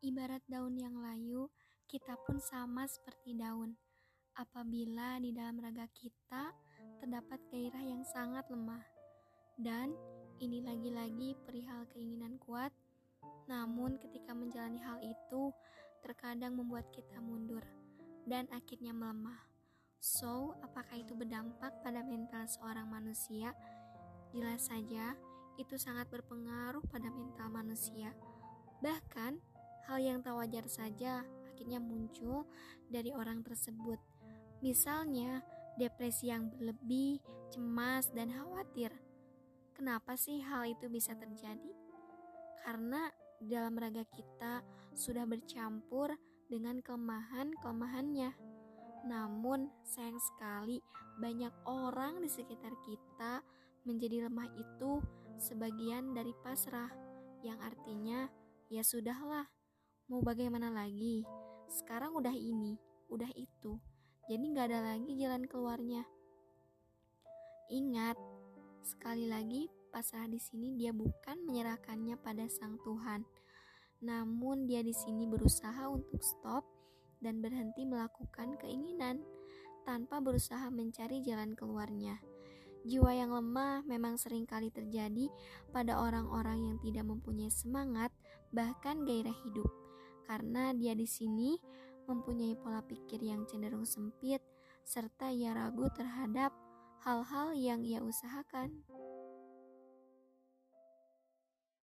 Ibarat daun yang layu, kita pun sama seperti daun. Apabila di dalam raga kita terdapat gairah yang sangat lemah, dan ini lagi-lagi perihal keinginan kuat, namun ketika menjalani hal itu, terkadang membuat kita mundur dan akhirnya melemah. So, apakah itu berdampak pada mental seorang manusia? Jelas saja, itu sangat berpengaruh pada mental manusia. Bahkan, hal yang tak wajar saja akhirnya muncul dari orang tersebut. Misalnya, depresi yang berlebih, cemas, dan khawatir. Kenapa sih hal itu bisa terjadi? Karena dalam raga kita sudah bercampur dengan kelemahan-kelemahannya. Namun, sayang sekali, banyak orang di sekitar kita menjadi lemah itu sebagian dari pasrah, yang artinya ya sudahlah, Mau bagaimana lagi? Sekarang udah ini, udah itu. Jadi nggak ada lagi jalan keluarnya. Ingat, sekali lagi pasrah di sini dia bukan menyerahkannya pada Sang Tuhan. Namun dia di sini berusaha untuk stop dan berhenti melakukan keinginan tanpa berusaha mencari jalan keluarnya. Jiwa yang lemah memang sering kali terjadi pada orang-orang yang tidak mempunyai semangat, bahkan gairah hidup karena dia di sini mempunyai pola pikir yang cenderung sempit serta ia ragu terhadap hal-hal yang ia usahakan.